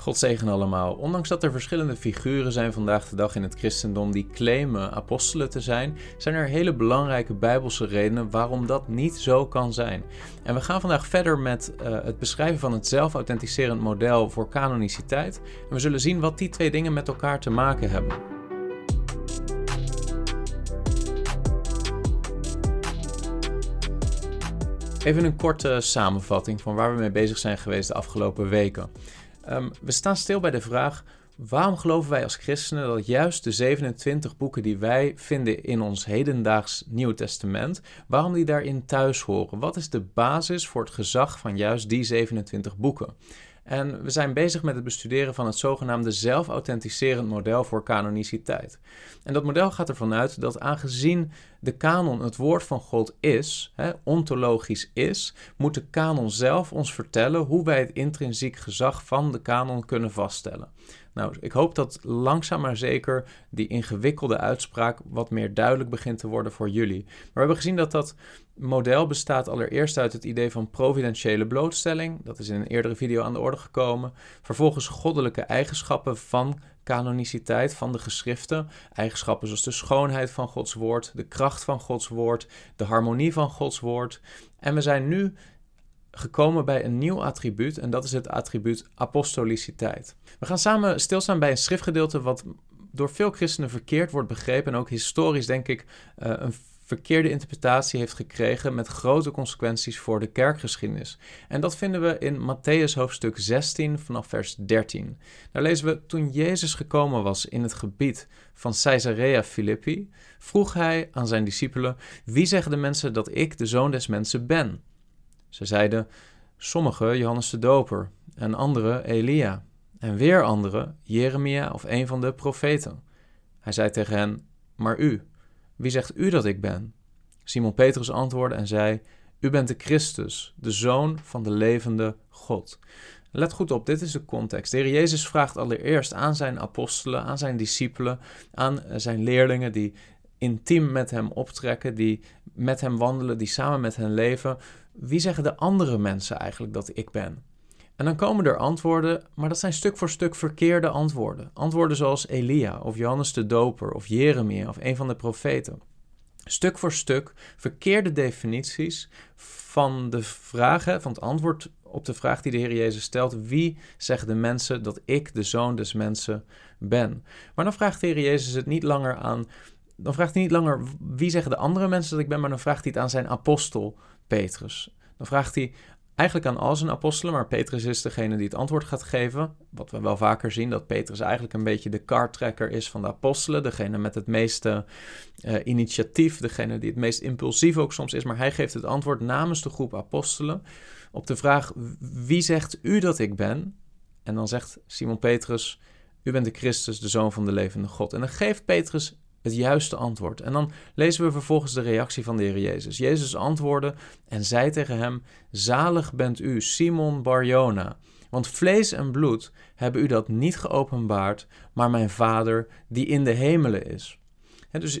God zegen allemaal. Ondanks dat er verschillende figuren zijn vandaag de dag in het christendom die claimen apostelen te zijn, zijn er hele belangrijke bijbelse redenen waarom dat niet zo kan zijn. En we gaan vandaag verder met uh, het beschrijven van het zelfauthenticerend model voor canoniciteit. En we zullen zien wat die twee dingen met elkaar te maken hebben. Even een korte samenvatting van waar we mee bezig zijn geweest de afgelopen weken. Ehm, we staan stil bij de vraag: waarom geloven wij als christenen dat juist de 27 boeken die wij vinden in ons hedendaags Nieuw Testament, waarom die daarin thuis horen? Wat is de basis voor het gezag van juist die 27 boeken? En we zijn bezig met het bestuderen van het zogenaamde zelfauthenticerend model voor canoniciteit. En dat model gaat ervan uit dat aangezien de kanon het woord van God is, hè, ontologisch is, moet de kanon zelf ons vertellen hoe wij het intrinsiek gezag van de kanon kunnen vaststellen. Nou, ik hoop dat langzaam maar zeker die ingewikkelde uitspraak wat meer duidelijk begint te worden voor jullie. Maar we hebben gezien dat dat model bestaat allereerst uit het idee van providentiële blootstelling. Dat is in een eerdere video aan de orde gekomen. Vervolgens goddelijke eigenschappen van canoniciteit van de geschriften. Eigenschappen zoals de schoonheid van Gods woord, de kracht van Gods woord, de harmonie van Gods woord. En we zijn nu gekomen bij een nieuw attribuut en dat is het attribuut apostoliciteit. We gaan samen stilstaan bij een schriftgedeelte wat door veel christenen verkeerd wordt begrepen en ook historisch denk ik uh, een verkeerde interpretatie heeft gekregen met grote consequenties voor de kerkgeschiedenis. En dat vinden we in Matthäus hoofdstuk 16 vanaf vers 13. Daar lezen we: Toen Jezus gekomen was in het gebied van Caesarea Philippi, vroeg hij aan zijn discipelen: Wie zeggen de mensen dat ik de zoon des mensen ben? Ze zeiden: Sommigen Johannes de Doper, en anderen Elia, en weer anderen Jeremia of een van de profeten. Hij zei tegen hen: Maar u, wie zegt u dat ik ben? Simon Petrus antwoordde en zei: U bent de Christus, de Zoon van de levende God. Let goed op, dit is de context. De Heer Jezus vraagt allereerst aan zijn apostelen, aan zijn discipelen, aan eh, zijn leerlingen die intiem met hem optrekken, die met hem wandelen, die samen met hen leven. Wie zeggen de andere mensen eigenlijk dat ik ben? En dan komen er antwoorden, maar dat zijn stuk voor stuk verkeerde antwoorden. Antwoorden zoals Elia of Johannes de Doper of Jeremia of een van de profeten. Stuk voor stuk verkeerde definities van de vragen, van het antwoord op de vraag die de Heer Jezus stelt: wie zeggen de mensen dat ik de zoon des mensen ben? Maar dan vraagt de Heer Jezus het niet langer aan. Dan vraagt hij niet langer wie zeggen de andere mensen dat ik ben, maar dan vraagt hij het aan zijn apostel Petrus. Dan vraagt hij eigenlijk aan al zijn apostelen, maar Petrus is degene die het antwoord gaat geven. Wat we wel vaker zien, dat Petrus eigenlijk een beetje de kartrekker is van de apostelen, degene met het meeste uh, initiatief, degene die het meest impulsief ook soms is, maar hij geeft het antwoord namens de groep apostelen op de vraag: Wie zegt u dat ik ben? En dan zegt Simon Petrus: U bent de Christus, de zoon van de levende God. En dan geeft Petrus het juiste antwoord. En dan lezen we vervolgens de reactie van de Heer Jezus. Jezus antwoordde en zei tegen hem: Zalig bent u, Simon Barjona. Want vlees en bloed hebben u dat niet geopenbaard, maar mijn Vader die in de hemelen is. En dus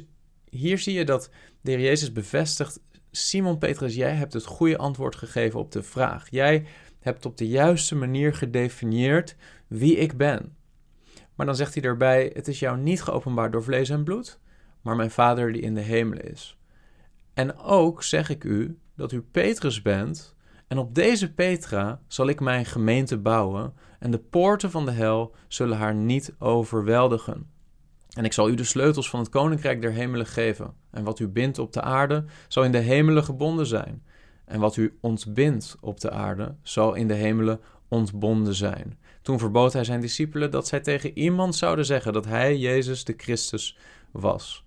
hier zie je dat de Heer Jezus bevestigt: Simon Petrus, jij hebt het goede antwoord gegeven op de vraag. Jij hebt op de juiste manier gedefinieerd wie ik ben. Maar dan zegt hij erbij: Het is jou niet geopenbaard door vlees en bloed, maar mijn Vader die in de hemel is. En ook zeg ik u dat u Petrus bent, en op deze Petra zal ik mijn gemeente bouwen, en de poorten van de hel zullen haar niet overweldigen. En ik zal u de sleutels van het koninkrijk der hemelen geven. En wat u bindt op de aarde, zal in de hemelen gebonden zijn. En wat u ontbindt op de aarde, zal in de hemelen ontbonden zijn. Toen verbood hij zijn discipelen dat zij tegen iemand zouden zeggen dat hij Jezus de Christus was.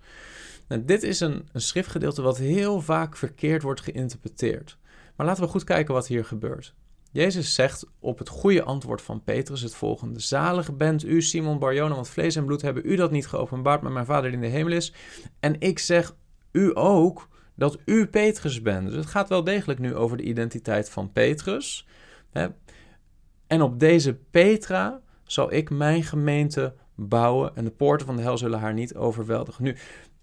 Nou, dit is een, een schriftgedeelte wat heel vaak verkeerd wordt geïnterpreteerd. Maar laten we goed kijken wat hier gebeurt. Jezus zegt op het goede antwoord van Petrus het volgende: Zalig bent u, Simon Barjona, want vlees en bloed hebben u dat niet geopenbaard, maar mijn Vader die in de hemel is. En ik zeg u ook dat u Petrus bent. Dus het gaat wel degelijk nu over de identiteit van Petrus. En op deze Petra zal ik mijn gemeente bouwen en de poorten van de hel zullen haar niet overweldigen. Nu,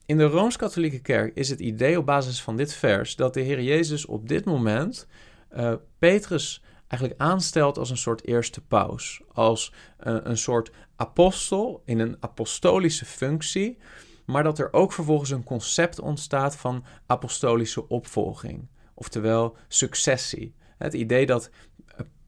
in de Rooms-Katholieke Kerk is het idee op basis van dit vers dat de Heer Jezus op dit moment uh, Petrus eigenlijk aanstelt als een soort eerste paus. Als uh, een soort apostel in een apostolische functie. Maar dat er ook vervolgens een concept ontstaat van apostolische opvolging. Oftewel successie. Het idee dat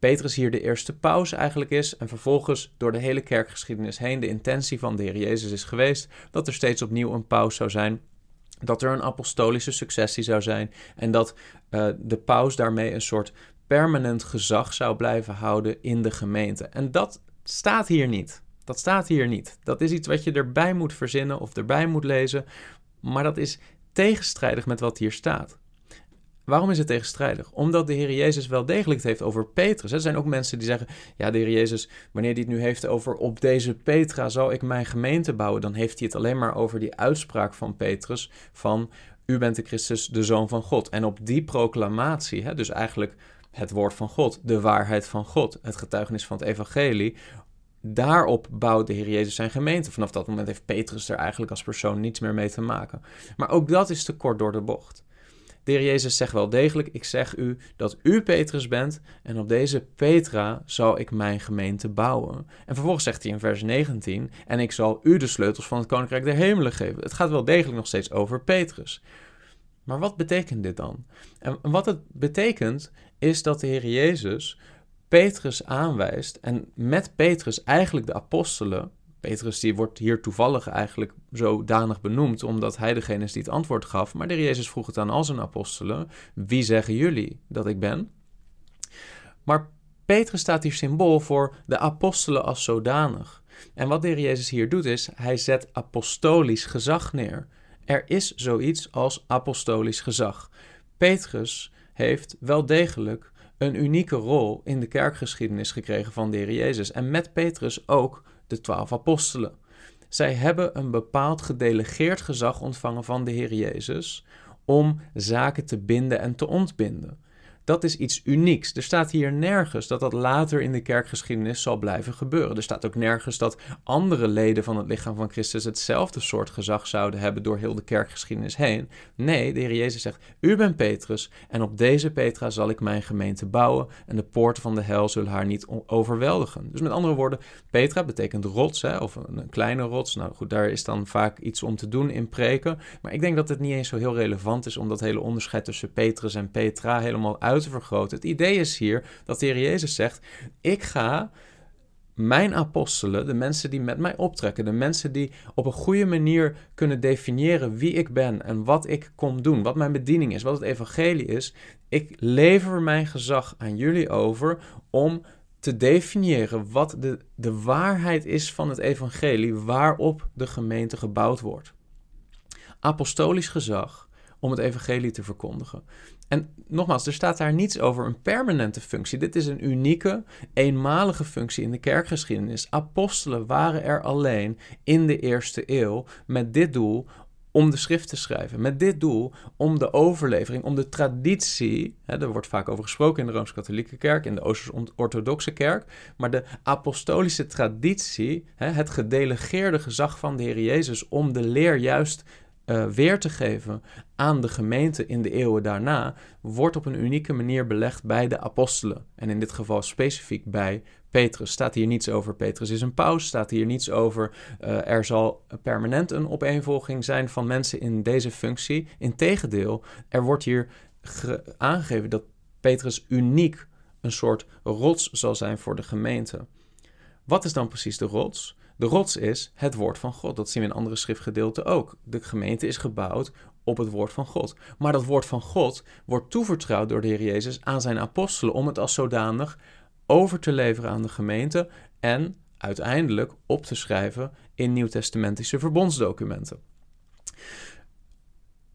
Petrus hier de eerste paus eigenlijk is en vervolgens door de hele kerkgeschiedenis heen de intentie van de Heer Jezus is geweest dat er steeds opnieuw een paus zou zijn, dat er een apostolische successie zou zijn en dat uh, de paus daarmee een soort permanent gezag zou blijven houden in de gemeente. En dat staat hier niet. Dat staat hier niet. Dat is iets wat je erbij moet verzinnen of erbij moet lezen, maar dat is tegenstrijdig met wat hier staat. Waarom is het tegenstrijdig? Omdat de Heer Jezus wel degelijk het heeft over Petrus. Er zijn ook mensen die zeggen: Ja, de Heer Jezus, wanneer hij het nu heeft over op deze Petra zal ik mijn gemeente bouwen, dan heeft hij het alleen maar over die uitspraak van Petrus: van U bent de Christus, de Zoon van God. En op die proclamatie, hè, dus eigenlijk het woord van God, de waarheid van God, het getuigenis van het Evangelie. Daarop bouwt de Heer Jezus zijn gemeente. Vanaf dat moment heeft Petrus er eigenlijk als persoon niets meer mee te maken. Maar ook dat is te kort door de bocht. De Heer Jezus zegt wel degelijk: Ik zeg u dat u Petrus bent, en op deze Petra zal ik mijn gemeente bouwen. En vervolgens zegt hij in vers 19: En ik zal u de sleutels van het koninkrijk der hemelen geven. Het gaat wel degelijk nog steeds over Petrus. Maar wat betekent dit dan? En wat het betekent is dat de Heer Jezus Petrus aanwijst en met Petrus eigenlijk de apostelen Petrus die wordt hier toevallig eigenlijk zodanig benoemd, omdat hij degene is die het antwoord gaf. Maar de Jezus vroeg het aan al zijn apostelen: Wie zeggen jullie dat ik ben? Maar Petrus staat hier symbool voor de apostelen als zodanig. En wat de Jezus hier doet is, hij zet apostolisch gezag neer. Er is zoiets als apostolisch gezag. Petrus heeft wel degelijk een unieke rol in de kerkgeschiedenis gekregen van de Jezus. En met Petrus ook de twaalf apostelen. Zij hebben een bepaald gedelegeerd gezag ontvangen van de Heer Jezus om zaken te binden en te ontbinden. Dat is iets unieks. Er staat hier nergens dat dat later in de kerkgeschiedenis zal blijven gebeuren. Er staat ook nergens dat andere leden van het lichaam van Christus hetzelfde soort gezag zouden hebben door heel de kerkgeschiedenis heen. Nee, de Heer Jezus zegt: U bent Petrus en op deze Petra zal ik mijn gemeente bouwen en de poorten van de hel zullen haar niet overweldigen. Dus met andere woorden, Petra betekent rots hè, of een, kleine rots. Nou goed, daar is dan vaak iets om te doen in preken. Maar ik denk dat het niet eens zo heel relevant is om dat hele onderscheid tussen Petrus en Petra helemaal uit te vergroten. Het idee is hier dat de Heer Jezus zegt: Ik ga mijn apostelen, de mensen die met mij optrekken, de mensen die op een goede manier kunnen definiëren wie ik ben en wat ik kom doen, wat mijn bediening is, wat het evangelie is. Ik lever mijn gezag aan jullie over om te definiëren wat de, de waarheid is van het evangelie waarop de gemeente gebouwd wordt. Apostolisch gezag om het evangelie te verkondigen. En nogmaals, er staat daar niets over een permanente functie. Dit is een unieke, eenmalige functie in de kerkgeschiedenis. Apostelen waren er alleen in de eerste eeuw met dit doel om de schrift te schrijven. Met dit doel om de overlevering, om de traditie. Hè, er wordt vaak over gesproken in de Rooms-Katholieke Kerk, in de Oosters-Orthodoxe Kerk. Maar de apostolische traditie, hè, het gedelegeerde gezag van de Heer Jezus om de leer juist uh, weer te geven aan de gemeente in de eeuwen daarna, wordt op een unieke manier belegd bij de apostelen. En in dit geval specifiek bij Petrus. Staat hier niets over Petrus is een paus, staat hier niets over uh, er zal permanent een opeenvolging zijn van mensen in deze functie. Integendeel, er wordt hier aangegeven dat Petrus uniek een soort rots zal zijn voor de gemeente. Wat is dan precies de rots? De rots is het woord van God. Dat zien we in andere schriftgedeelten ook. De gemeente is gebouwd op het woord van God. Maar dat woord van God wordt toevertrouwd door de Heer Jezus aan zijn apostelen om het als zodanig over te leveren aan de gemeente en uiteindelijk op te schrijven in nieuwtestamentische verbondsdocumenten.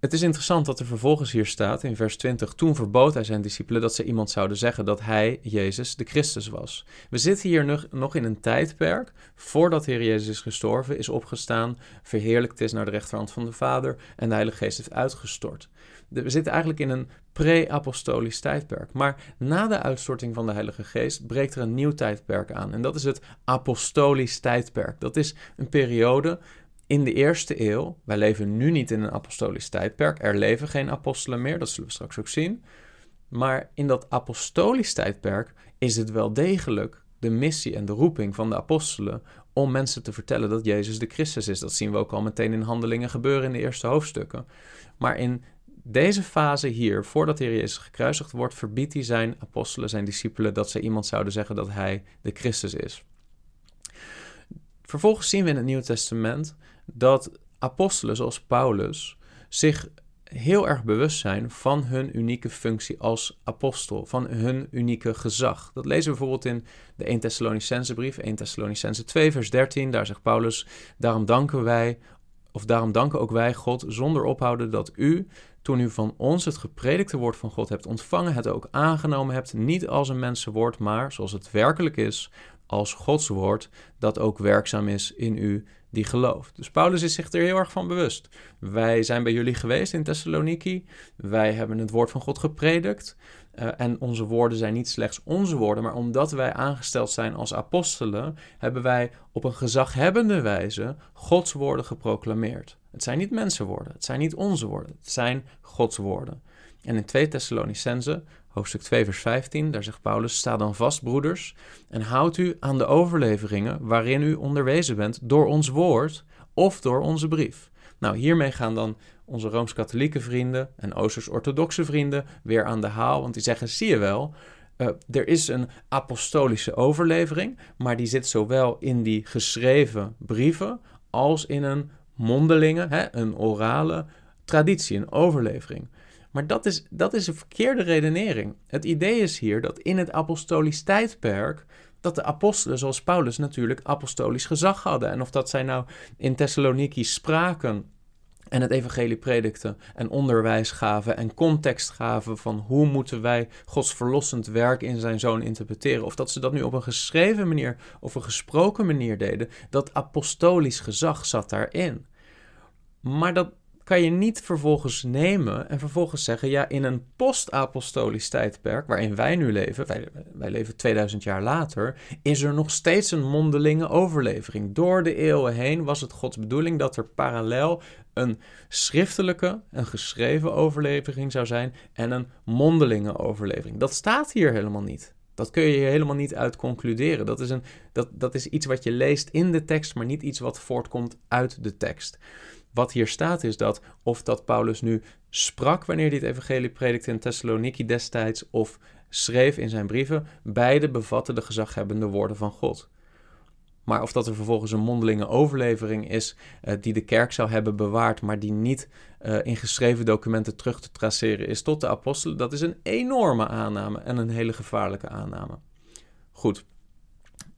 Het is interessant dat er vervolgens hier staat in vers 20: Toen verbood hij zijn discipelen dat ze iemand zouden zeggen dat hij, Jezus, de Christus was. We zitten hier nog, in een tijdperk voordat Heer Jezus is gestorven, is opgestaan, verheerlijkt is naar de rechterhand van de Vader en de Heilige Geest heeft uitgestort. We zitten eigenlijk in een pre-apostolisch tijdperk. Maar na de uitstorting van de Heilige Geest breekt er een nieuw tijdperk aan. En dat is het apostolisch tijdperk. Dat is een periode in de eerste eeuw, wij leven nu niet in een apostolisch tijdperk, er leven geen apostelen meer, dat zullen we straks ook zien. Maar in dat apostolisch tijdperk is het wel degelijk de missie en de roeping van de apostelen om mensen te vertellen dat Jezus de Christus is. Dat zien we ook al meteen in handelingen gebeuren in de eerste hoofdstukken. Maar in deze fase hier, voordat de Heer Jezus gekruisigd wordt, verbiedt hij zijn apostelen, zijn discipelen, dat ze iemand zouden zeggen dat hij de Christus is. Vervolgens zien we in het Nieuwe Testament dat apostelen zoals Paulus zich heel erg bewust zijn van hun unieke functie als apostel, van hun unieke gezag. Dat lezen we bijvoorbeeld in de 1 Thessalonicense brief, 1 Thessalonicense 2 vers 13, daar zegt Paulus, daarom danken wij, of daarom danken ook wij God zonder ophouden dat u, toen u van ons het gepredikte woord van God hebt ontvangen, het ook aangenomen hebt, niet als een mensenwoord, maar zoals het werkelijk is, als Gods woord, dat ook werkzaam is in u die gelooft. Dus Paulus is zich er heel erg van bewust. Wij zijn bij jullie geweest in Thessaloniki. Wij hebben het woord van God gepredikt. Uh, en onze woorden zijn niet slechts onze woorden, maar omdat wij aangesteld zijn als apostelen, hebben wij op een gezaghebbende wijze Gods woorden geproclameerd. Het zijn niet mensenwoorden, het zijn niet onze woorden, het zijn Gods woorden. En in 2 Thessalonicense hoofdstuk 2, vers 15, daar zegt Paulus: Sta dan vast, broeders, en houd u aan de overleveringen waarin u onderwezen bent door ons woord of door onze brief. Nou, hiermee gaan dan onze rooms-katholieke vrienden en Oosters-orthodoxe vrienden weer aan de haal, want die zeggen: zie je wel. Uh, er is een apostolische overlevering, maar die zit zowel in die geschreven brieven als in een mondelinge, hè, een orale traditie, een overlevering. Maar dat is, dat is een verkeerde redenering. Het idee is hier dat in het apostolisch tijdperk dat de apostelen, zoals Paulus natuurlijk, apostolisch gezag hadden. En of dat zij nou in Thessaloniki spraken en het evangelie predikten en onderwijs gaven en context gaven van hoe moeten wij Gods verlossend werk in zijn zoon interpreteren. Of dat ze dat nu op een geschreven manier of een gesproken manier deden, dat apostolisch gezag zat daarin. Maar dat, kan je niet vervolgens nemen en vervolgens zeggen: ja, in een post-apostolisch tijdperk, waarin wij nu leven, wij, wij leven 2000 jaar later, is er nog steeds een mondelinge overlevering. Door de eeuwen heen was het Gods bedoeling dat er parallel een schriftelijke, een geschreven overlevering zou zijn en een mondelinge overlevering. Dat staat hier helemaal niet. Dat kun je hier helemaal niet uit concluderen. Dat is, een, dat, dat is iets wat je leest in de tekst, maar niet iets wat voortkomt uit de tekst. Wat hier staat is dat of dat Paulus nu sprak wanneer hij het evangelie predikte in Thessaloniki destijds of schreef in zijn brieven, beide bevatten de gezaghebbende woorden van God. Maar of dat er vervolgens een mondelinge overlevering is uh, die de kerk zou hebben bewaard, maar die niet uh, in geschreven documenten terug te traceren is tot de apostelen, dat is een enorme aanname en een hele gevaarlijke aanname. Goed.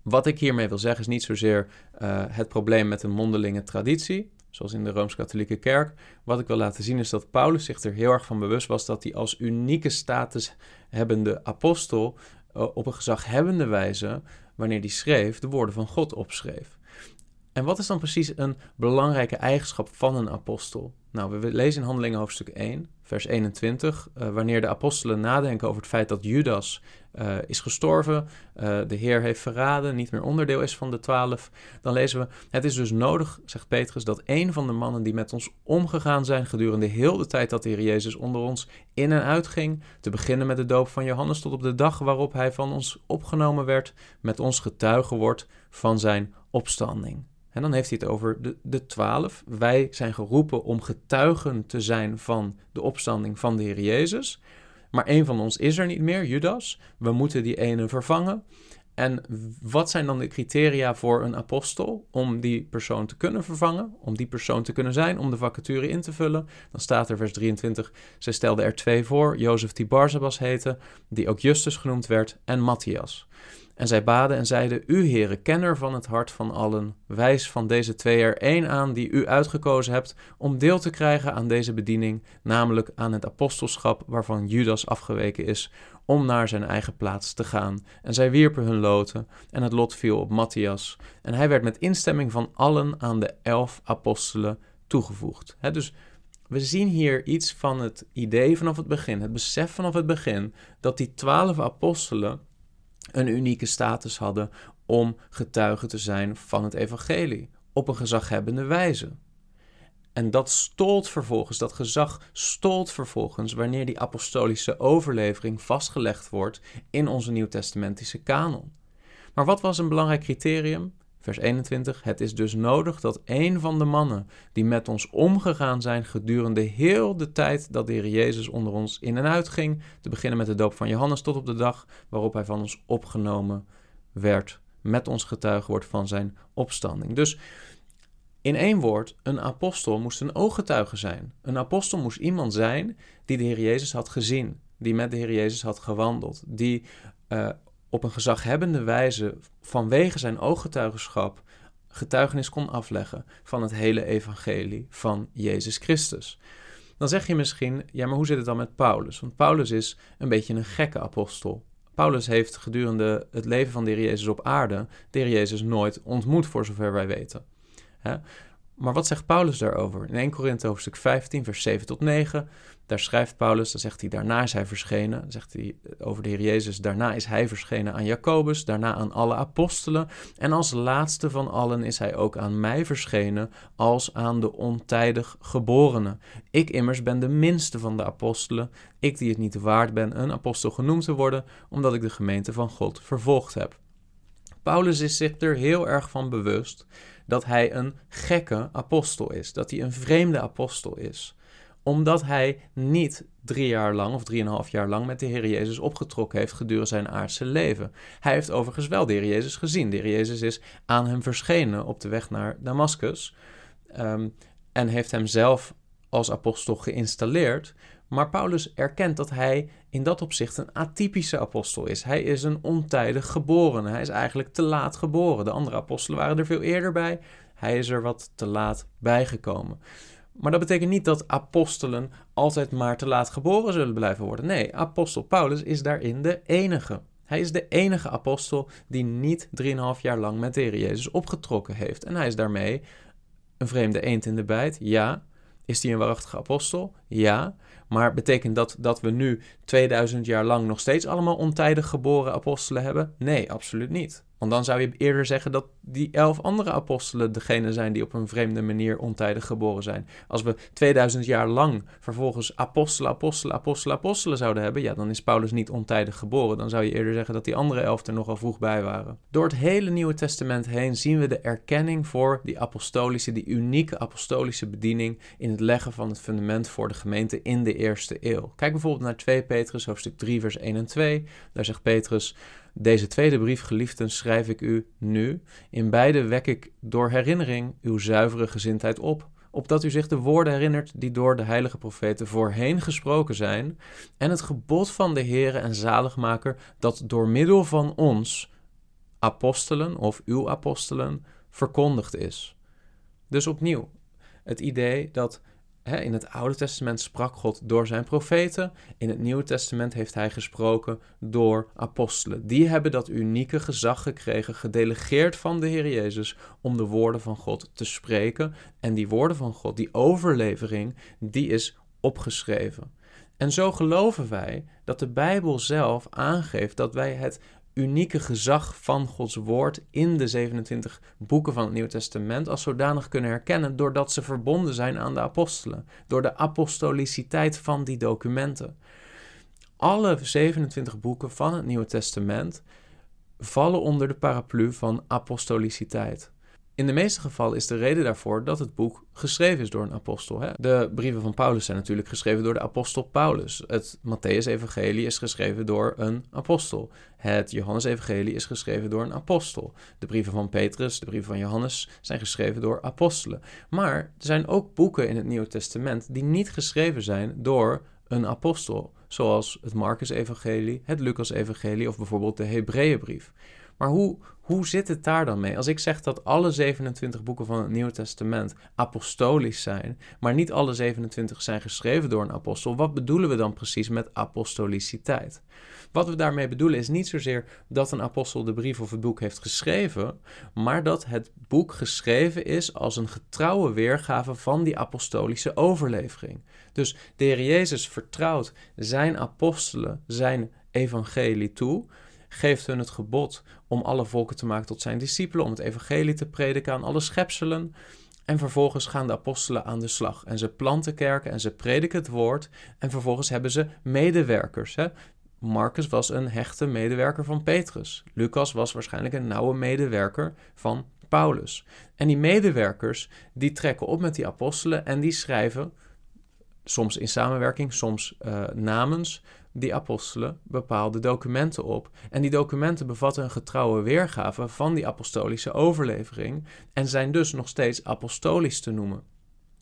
Wat ik hiermee wil zeggen is niet zozeer uh, het probleem met een mondelinge traditie zoals in de Rooms-Katholieke Kerk. Wat ik wil laten zien is dat Paulus zich er heel erg van bewust was dat hij als unieke status hebbende apostel uh, op een gezaghebbende wijze, wanneer hij schreef, de woorden van God opschreef. En wat is dan precies een belangrijke eigenschap van een apostel? Nou, we lezen in Handelingen hoofdstuk 1, vers 21, uh, eh, wanneer de apostelen nadenken over het feit dat Judas uh, is gestorven, uh, de Heer heeft verraden, niet meer onderdeel is van de twaalf, dan lezen we: Het is dus nodig, zegt Petrus, dat een van de mannen die met ons omgegaan zijn gedurende heel de tijd dat de Heer Jezus onder ons in en uit ging, te beginnen met de doop van Johannes tot op de dag waarop hij van ons opgenomen werd, met ons getuige wordt van zijn opstanding. En dan heeft hij het over de, de twaalf. Wij zijn geroepen om getuigen te zijn van de opstanding van de Heer Jezus. Maar één van ons is er niet meer, Judas. We moeten die ene vervangen. En wat zijn dan de criteria voor een apostel om die persoon te kunnen vervangen, om die persoon te kunnen zijn, om de vacature in te vullen? Dan staat er vers 23, zij stelde er twee voor, Jozef die Barzabas heette, die ook Justus genoemd werd, en Matthias. En zij baden en zeiden: U, Heere, kenner van het hart van allen, wijs van deze twee er één aan die u uitgekozen hebt om deel te krijgen aan deze bediening, namelijk aan het apostelschap waarvan Judas afgeweken is, om naar zijn eigen plaats te gaan. En zij wierpen hun loten, en het lot viel op Matthias. En hij werd met instemming van allen aan de elf apostelen toegevoegd. dus we zien hier iets van het idee vanaf het begin, het besef vanaf het begin, dat die twaalf apostelen een unieke status hadden om getuige te zijn van het evangelie op een gezaghebbende wijze. En dat stolt vervolgens, dat gezag stolt vervolgens wanneer die apostolische overlevering vastgelegd wordt in onze nieuwtestamentische kanon. Maar wat was een belangrijk criterium? Vers 21. Het is dus nodig dat een van de mannen die met ons omgegaan zijn gedurende heel de tijd dat de Heer Jezus onder ons in en uit ging, te beginnen met de doop van Johannes tot op de dag waarop hij van ons opgenomen werd, met ons getuige wordt van zijn opstanding. Dus in één woord, een apostel moest een ooggetuige zijn. Een apostel moest iemand zijn die de Heer Jezus had gezien, die met de Heer Jezus had gewandeld, die uh, op een gezaghebbende wijze vanwege zijn ooggetuigenschap getuigenis kon afleggen van het hele evangelie van Jezus Christus. Dan zeg je misschien, ja, maar hoe zit het dan met Paulus? Want Paulus is een beetje een gekke apostel. Paulus heeft gedurende het leven van de Jezus op aarde de Jezus nooit ontmoet, voor zover wij weten. Maar wat zegt Paulus daarover? In 1 Korinthe hoofdstuk 15, vers 7 tot 9, daar schrijft Paulus, dan zegt hij, daarna is hij verschenen. Zegt hij over de Heer Jezus, daarna is hij verschenen aan Jacobus, daarna aan alle apostelen. En als laatste van allen is hij ook aan mij verschenen, als aan de ontijdig geborene. Ik immers ben de minste van de apostelen, ik die het niet waard ben een apostel genoemd te worden, omdat ik de gemeente van God vervolgd heb. Paulus is zich er heel erg van bewust dat hij een gekke apostel is, dat hij een vreemde apostel is omdat hij niet drie jaar lang of drieënhalf jaar lang met de Heer Jezus opgetrokken heeft gedurende zijn aardse leven. Hij heeft overigens wel de Heer Jezus gezien. De Heer Jezus is aan hem verschenen op de weg naar Damascus um, en heeft hem zelf als apostel geïnstalleerd. Maar Paulus erkent dat hij in dat opzicht een atypische apostel is. Hij is een ontijdig geboren. Hij is eigenlijk te laat geboren. De andere apostelen waren er veel eerder bij. Hij is er wat te laat bijgekomen. Maar dat betekent niet dat apostelen altijd maar te laat geboren zullen blijven worden. Nee, apostel Paulus is daarin de enige. Hij is de enige apostel die niet 3,5 jaar lang met de Jezus opgetrokken heeft. En hij is daarmee een vreemde eend in de bijt. Ja. Is hij een waarachtige apostel? Ja. Maar betekent dat dat we nu 2000 jaar lang nog steeds allemaal ontijdig geboren apostelen hebben? Nee, absoluut niet. Want dan zou je eerder zeggen dat die elf andere apostelen degene zijn die op een vreemde manier ontijdig geboren zijn. Als we 2000 jaar lang vervolgens apostelen, apostelen, apostelen, apostelen zouden hebben, ja, dan is Paulus niet ontijdig geboren. Dan zou je eerder zeggen dat die andere elf er nogal vroeg bij waren. Door het hele Nieuwe Testament heen zien we de erkenning voor die apostolische, die unieke apostolische bediening in het leggen van het fundament voor de gemeente in de eerste eeuw. Kijk bijvoorbeeld naar 2 Petrus, hoofdstuk 3, vers 1 en 2. Daar zegt Petrus. Deze tweede brief, geliefden, schrijf ik u nu. In beide wek ik door herinnering uw zuivere gezindheid op, opdat u zich de woorden herinnert die door de heilige profeten voorheen gesproken zijn, en het gebod van de Heere en zaligmaker dat door middel van ons, apostelen of uw apostelen, verkondigd is. Dus opnieuw, het idee dat in het Oude Testament sprak God door zijn profeten. In het Nieuwe Testament heeft hij gesproken door apostelen. Die hebben dat unieke gezag gekregen, gedelegeerd van de Heer Jezus, om de woorden van God te spreken. En die woorden van God, die overlevering, die is opgeschreven. En zo geloven wij dat de Bijbel zelf aangeeft dat wij het unieke gezag van Gods woord in de 27 boeken van het Nieuwe Testament als zodanig kunnen herkennen doordat ze verbonden zijn aan de apostelen, door de apostoliciteit van die documenten. Alle 27 boeken van het Nieuwe Testament vallen onder de paraplu van apostoliciteit. In de meeste gevallen is de reden daarvoor dat het boek geschreven is door een apostel. Hè? De brieven van Paulus zijn natuurlijk geschreven door de apostel Paulus. Het Matthäus-evangelie is geschreven door een apostel. Het Johannes-evangelie is geschreven door een apostel. De brieven van Petrus, de brieven van Johannes zijn geschreven door apostelen. Maar er zijn ook boeken in het Nieuwe Testament die niet geschreven zijn door een apostel. Zoals het Marcus-evangelie, het Lucas-evangelie of bijvoorbeeld de Hebreeënbrief. Maar hoe, hoe zit het daar dan mee? Als ik zeg dat alle 27 boeken van het Nieuwe Testament apostolisch zijn, maar niet alle 27 zijn geschreven door een apostel, wat bedoelen we dan precies met apostoliciteit? Wat we daarmee bedoelen is niet zozeer dat een apostel de brief of het boek heeft geschreven, maar dat het boek geschreven is als een getrouwe weergave van die apostolische overlevering. Dus de Heer Jezus vertrouwt zijn apostelen zijn evangelie toe geeft hun het gebod om alle volken te maken tot zijn discipelen, om het evangelie te prediken aan alle schepselen. En vervolgens gaan de apostelen aan de slag. En ze planten kerken en ze prediken het woord. En vervolgens hebben ze medewerkers. Hè? Marcus was een hechte medewerker van Petrus. Lucas was waarschijnlijk een nauwe medewerker van Paulus. En die medewerkers die trekken op met die apostelen en die schrijven, soms in samenwerking, soms uh, namens die apostelen, bepaalde documenten op. En die documenten bevatten een getrouwe weergave van die apostolische overlevering en zijn dus nog steeds apostolisch te noemen.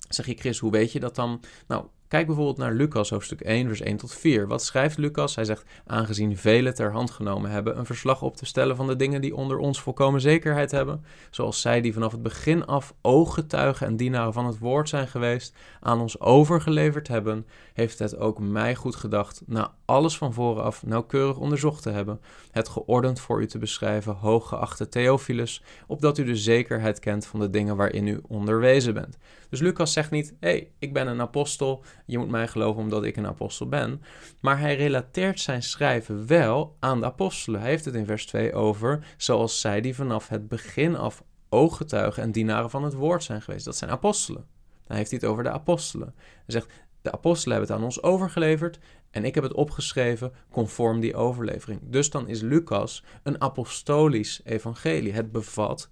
Zeg je, Chris, hoe weet je dat dan? Nou, Kijk bijvoorbeeld naar Lucas hoofdstuk 1, vers 1 tot 4. Wat schrijft Lucas? Hij zegt: Aangezien velen ter hand genomen hebben een verslag op te stellen van de dingen die onder ons volkomen zekerheid hebben, zoals zij die vanaf het begin af ooggetuigen en dienaren van het woord zijn geweest, aan ons overgeleverd hebben, heeft het ook mij goed gedacht, na alles van voren af nauwkeurig onderzocht te hebben, het geordend voor u te beschrijven, hooggeachte Theophilus, opdat u de zekerheid kent van de dingen waarin u onderwezen bent. Dus Lucas zegt niet: hé, hey, ik ben een apostel je moet mij geloven omdat ik een apostel ben. Maar hij relateert zijn schrijven wel aan de apostelen. Hij heeft het in vers 2 over, zoals zij die vanaf het begin af ooggetuigen en dienaren van het woord zijn geweest. Dat zijn apostelen. Dan heeft hij het over de apostelen. Hij zegt, de apostelen hebben het aan ons overgeleverd en ik heb het opgeschreven conform die overlevering. Dus dan is Lucas een apostolisch evangelie. Het bevat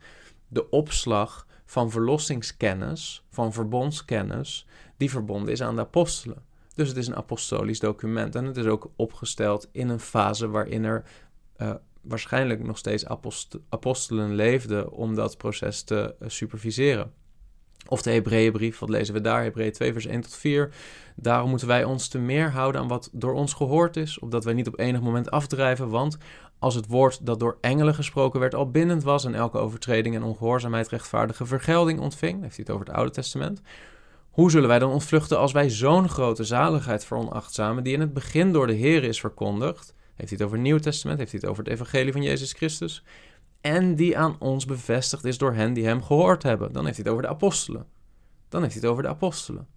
de opslag van verlossingskennis, van verbondskennis, die verbonden is aan de apostelen. Dus het is een apostolisch document en het is ook opgesteld in een fase waarin er uh, waarschijnlijk nog steeds apostelen leefden om dat proces te uh, superviseren. Of de Hebreeënbrief, wat lezen we daar? Hebreeën 2, vers 1 tot 4. Daarom moeten wij ons te meer houden aan wat door ons gehoord is, opdat wij niet op enig moment afdrijven. Want als het woord dat door engelen gesproken werd al bindend was en elke overtreding en ongehoorzaamheid rechtvaardige vergelding ontving, heeft hij het over het Oude Testament, hoe zullen wij dan ontvluchten als wij zo'n grote zaligheid veronachtzamen, die in het begin door de Heer is verkondigd? Heeft hij het over het Nieuw Testament? Heeft hij het over het Evangelie van Jezus Christus? En die aan ons bevestigd is door hen die hem gehoord hebben. Dan heeft hij het over de apostelen. Dan heeft hij het over de apostelen.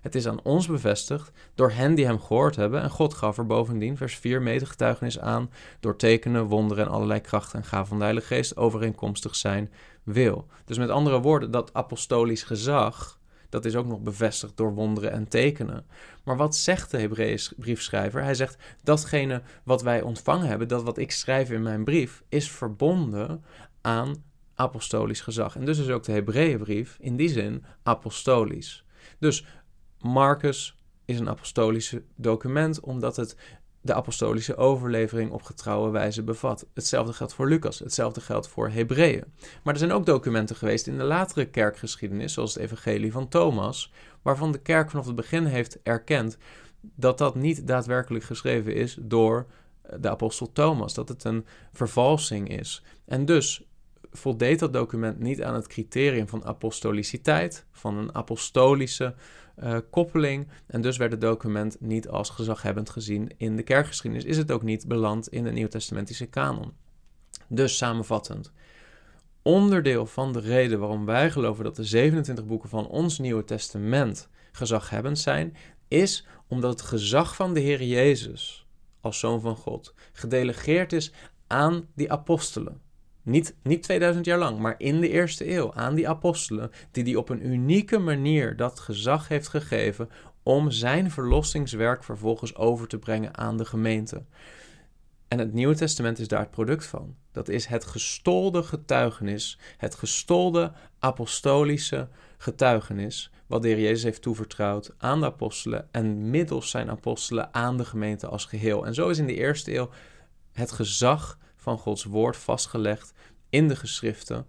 Het is aan ons bevestigd door hen die hem gehoord hebben. En God gaf er bovendien, vers 4, medegetuigenis aan. door tekenen, wonderen en allerlei krachten en gaven van de Heilige Geest overeenkomstig zijn wil. Dus met andere woorden, dat apostolisch gezag dat is ook nog bevestigd door wonderen en tekenen. Maar wat zegt de Hebreeën briefschrijver? Hij zegt: datgene wat wij ontvangen hebben, dat wat ik schrijf in mijn brief, is verbonden aan apostolisch gezag. En dus is ook de Hebreeënbrief in die zin apostolisch. Dus Marcus is een apostolisch document omdat het de apostolische overlevering op getrouwe wijze bevat. Hetzelfde geldt voor Lucas, hetzelfde geldt voor Hebreeën. Maar er zijn ook documenten geweest in de latere kerkgeschiedenis, zoals het Evangelie van Thomas, waarvan de kerk vanaf het begin heeft erkend dat dat niet daadwerkelijk geschreven is door eh, de apostel Thomas, dat het een vervalsing is. En dus voldeed dat document niet aan het criterium van apostoliciteit, van een apostolische uh, koppeling. En dus werd het document niet als gezaghebbend gezien in de kerkgeschiedenis. Is het ook niet beland in de Nieuwtestamentische kanon. Dus samenvattend. Onderdeel van de reden waarom wij geloven dat de 27 boeken van ons Nieuwe Testament gezaghebbend zijn, is omdat het gezag van de Heer Jezus als Zoon van God gedelegeerd is aan die apostelen. Niet, niet 2000 jaar lang, maar in de eerste eeuw aan die apostelen, die die op een unieke manier dat gezag heeft gegeven om zijn verlossingswerk vervolgens over te brengen aan de gemeente. En het Nieuwe Testament is daar het product van. Dat is het gestolde getuigenis, het gestolde apostolische getuigenis, wat de Jezus heeft toevertrouwd aan de apostelen en middels zijn apostelen aan de gemeente als geheel. En zo is in de eerste eeuw het gezag van Gods woord vastgelegd in de geschriften,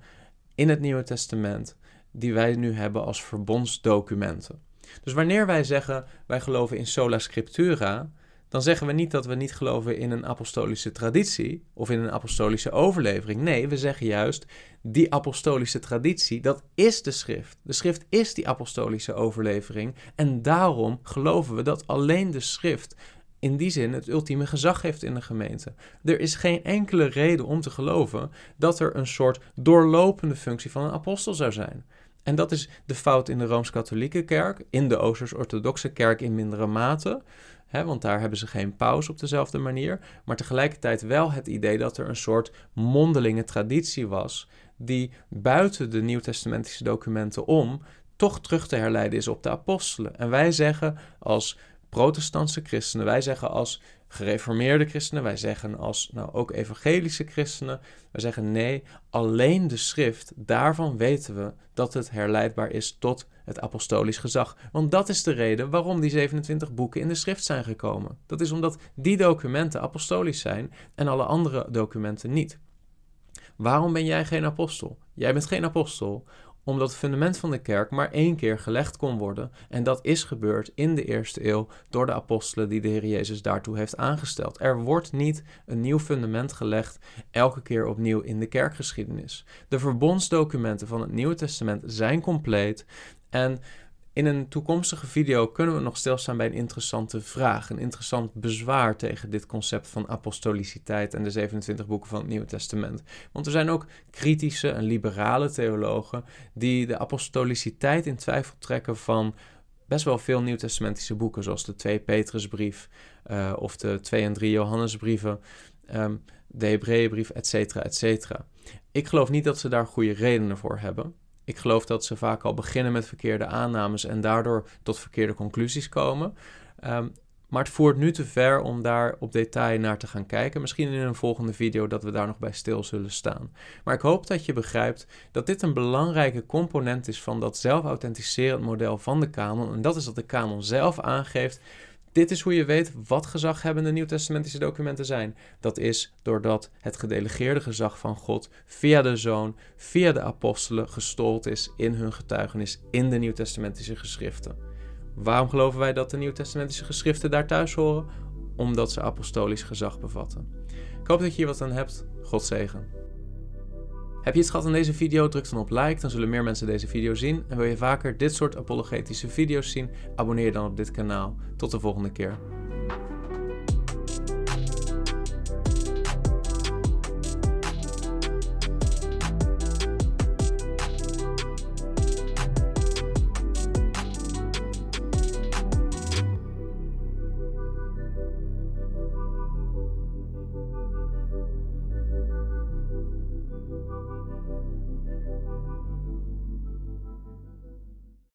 in het Nieuwe Testament, die wij nu hebben als verbondsdocumenten. Dus wanneer wij zeggen wij geloven in sola scriptura, dan zeggen we niet dat we niet geloven in een apostolische traditie of in een apostolische overlevering. Nee, we zeggen juist die apostolische traditie, dat is de schrift. De schrift is die apostolische overlevering en daarom geloven we dat alleen de schrift in die zin het ultieme gezag heeft in de gemeente. Er is geen enkele reden om te geloven dat er een soort doorlopende functie van een apostel zou zijn. En dat is de fout in de Rooms-Katholieke kerk, in de Oosters-Orthodoxe kerk in mindere mate. Want daar hebben ze geen paus op dezelfde manier. Maar tegelijkertijd wel het idee dat er een soort mondelinge traditie was die buiten de nieuwtestamentische documenten om toch terug te herleiden is op de apostelen. En wij zeggen als protestantse christenen, wij zeggen als gereformeerde christenen, wij zeggen als nou ook evangelische christenen, wij zeggen nee, alleen de schrift, daarvan weten we dat het herleidbaar is tot het apostolisch gezag. Want dat is de reden waarom die 27 boeken in de schrift zijn gekomen. Dat is omdat die documenten apostolisch zijn en alle andere documenten niet. Waarom ben jij geen apostel? Jij bent geen apostel omdat het fundament van de kerk maar één keer gelegd kon worden. En dat is gebeurd in de eerste eeuw door de apostelen die de Heer Jezus daartoe heeft aangesteld. Er wordt niet een nieuw fundament gelegd elke keer opnieuw in de kerkgeschiedenis. De verbondsdocumenten van het Nieuwe Testament zijn compleet en in een toekomstige video kunnen we nog stilstaan bij een interessante vraag, een interessant bezwaar tegen dit concept van apostoliciteit en de 27 boeken van het Nieuwe Testament. Want er zijn ook kritische en liberale theologen die de apostoliciteit in twijfel trekken van best wel veel nieuwtestamentische boeken, zoals de 2 Petrusbrief uh, of de 2 en 3 Johannesbrieven, um, de Hebreeënbrief, etc. etc. Ik geloof niet dat ze daar goede redenen voor hebben. Ik geloof dat ze vaak al beginnen met verkeerde aannames en daardoor tot verkeerde conclusies komen. Um, maar het voert nu te ver om daar op detail naar te gaan kijken. Misschien in een volgende video dat we daar nog bij stil zullen staan. Maar ik hoop dat je begrijpt dat dit een belangrijke component is van dat zelfauthenticerend model van de kanon. En dat is dat de kanon zelf aangeeft dit is hoe je weet wat gezaghebbende nieuwtestamentische documenten zijn. Dat is doordat het gedelegeerde gezag van God via de Zoon, via de apostelen gestold is in hun getuigenis in de nieuwtestamentische geschriften. Waarom geloven wij dat de nieuwtestamentische geschriften daar thuis horen? Omdat ze apostolisch gezag bevatten. Ik hoop dat je hier wat aan hebt. God zegen. Heb je iets gehad aan deze video? Druk dan op like, dan zullen meer mensen deze video zien. En wil je vaker dit soort apologetische video's zien? Abonneer je dan op dit kanaal. Tot de volgende keer.